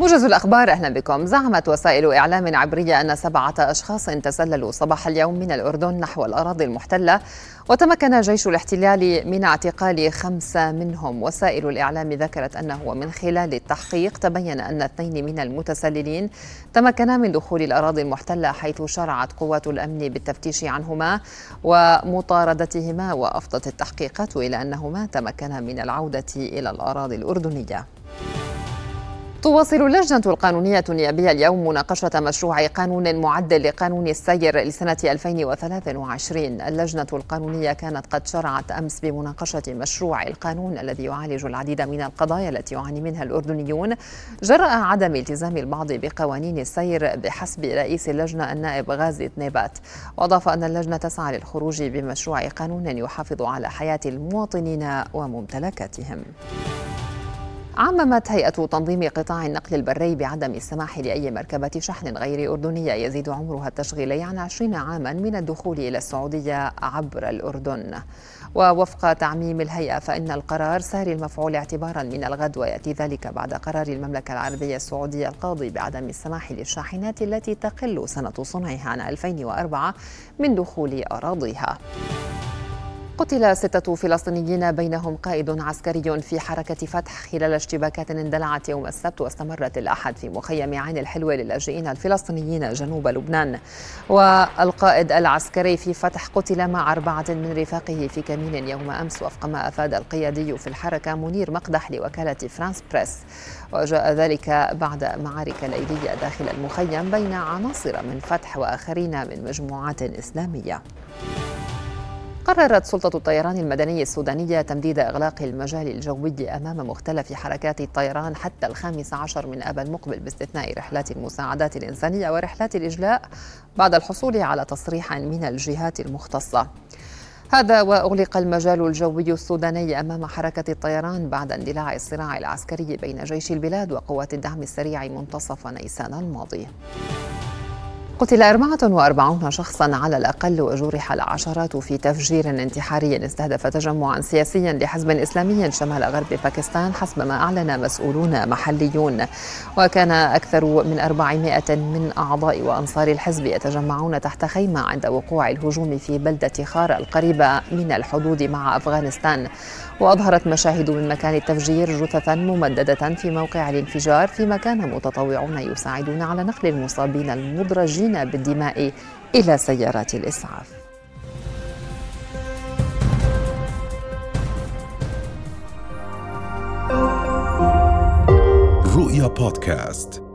موجز الأخبار أهلا بكم. زعمت وسائل إعلام عبرية أن سبعة أشخاص تسللوا صباح اليوم من الأردن نحو الأراضي المحتلة وتمكن جيش الاحتلال من اعتقال خمسة منهم. وسائل الإعلام ذكرت أنه من خلال التحقيق تبين أن اثنين من المتسللين تمكنا من دخول الأراضي المحتلة حيث شرعت قوات الأمن بالتفتيش عنهما ومطاردتهما وأفضت التحقيقات إلى أنهما تمكنا من العودة إلى الأراضي الأردنية. تواصل اللجنة القانونية النيابية اليوم مناقشة مشروع قانون معدل لقانون السير لسنة 2023 اللجنة القانونية كانت قد شرعت أمس بمناقشة مشروع القانون الذي يعالج العديد من القضايا التي يعاني منها الأردنيون. جراء عدم التزام البعض بقوانين السير بحسب رئيس اللجنة النائب غازي تنيبات وأضاف أن اللجنة تسعى للخروج بمشروع قانون يحافظ على حياة المواطنين وممتلكاتهم. عممت هيئة تنظيم قطاع النقل البري بعدم السماح لأي مركبة شحن غير أردنية. يزيد عمرها التشغيلي عن 20 عاما من الدخول إلى السعودية عبر الأردن. ووفق تعميم الهيئة فإن القرار ساري المفعول اعتبارا من الغد ويأتي ذلك بعد قرار المملكة العربية السعودية القاضي بعدم السماح للشاحنات التي تقل سنة صنعها عن 2004 من دخول أراضيها. قتل ستة فلسطينيين بينهم قائد عسكري في حركة فتح خلال اشتباكات اندلعت يوم السبت واستمرت الأحد في مخيم عين الحلوة للاجئين الفلسطينيين جنوب لبنان. والقائد العسكري في فتح قتل مع أربعة من رفاقه في كمين يوم أمس وفق ما أفاد القيادي في الحركة منير مقدح لوكالة فرانس بريس. وجاء ذلك بعد معارك ليلية داخل المخيم بين عناصر من فتح وآخرين من مجموعات إسلامية. قررت سلطة الطيران المدني السودانية تمديد إغلاق المجال الجوي أمام مختلف حركات الطيران حتى الخامس عشر من أب المقبل باستثناء رحلات المساعدات الإنسانية ورحلات الإجلاء بعد الحصول على تصريح من الجهات المختصة. هذا وأغلق المجال الجوي السوداني أمام حركة الطيران بعد اندلاع الصراع العسكري بين جيش البلاد وقوات الدعم السريع منتصف نيسان الماضي. قتل 44 شخصا على الأقل وجرح العشرات في تفجير انتحاري استهدف تجمعا سياسيا لحزب إسلامي شمال غرب باكستان حسب ما أعلن مسؤولون محليون. وكان أكثر من 400 من أعضاء وأنصار الحزب يتجمعون تحت خيمة عند وقوع الهجوم في بلدة خار القريبة من الحدود مع أفغانستان. وأظهرت مشاهد من مكان التفجير جثثا ممددة في موقع الانفجار فيما كان متطوعون يساعدون على نقل المصابين المدرجين بالدماء إلى سيارات الإسعاف. رؤيا بودكاست.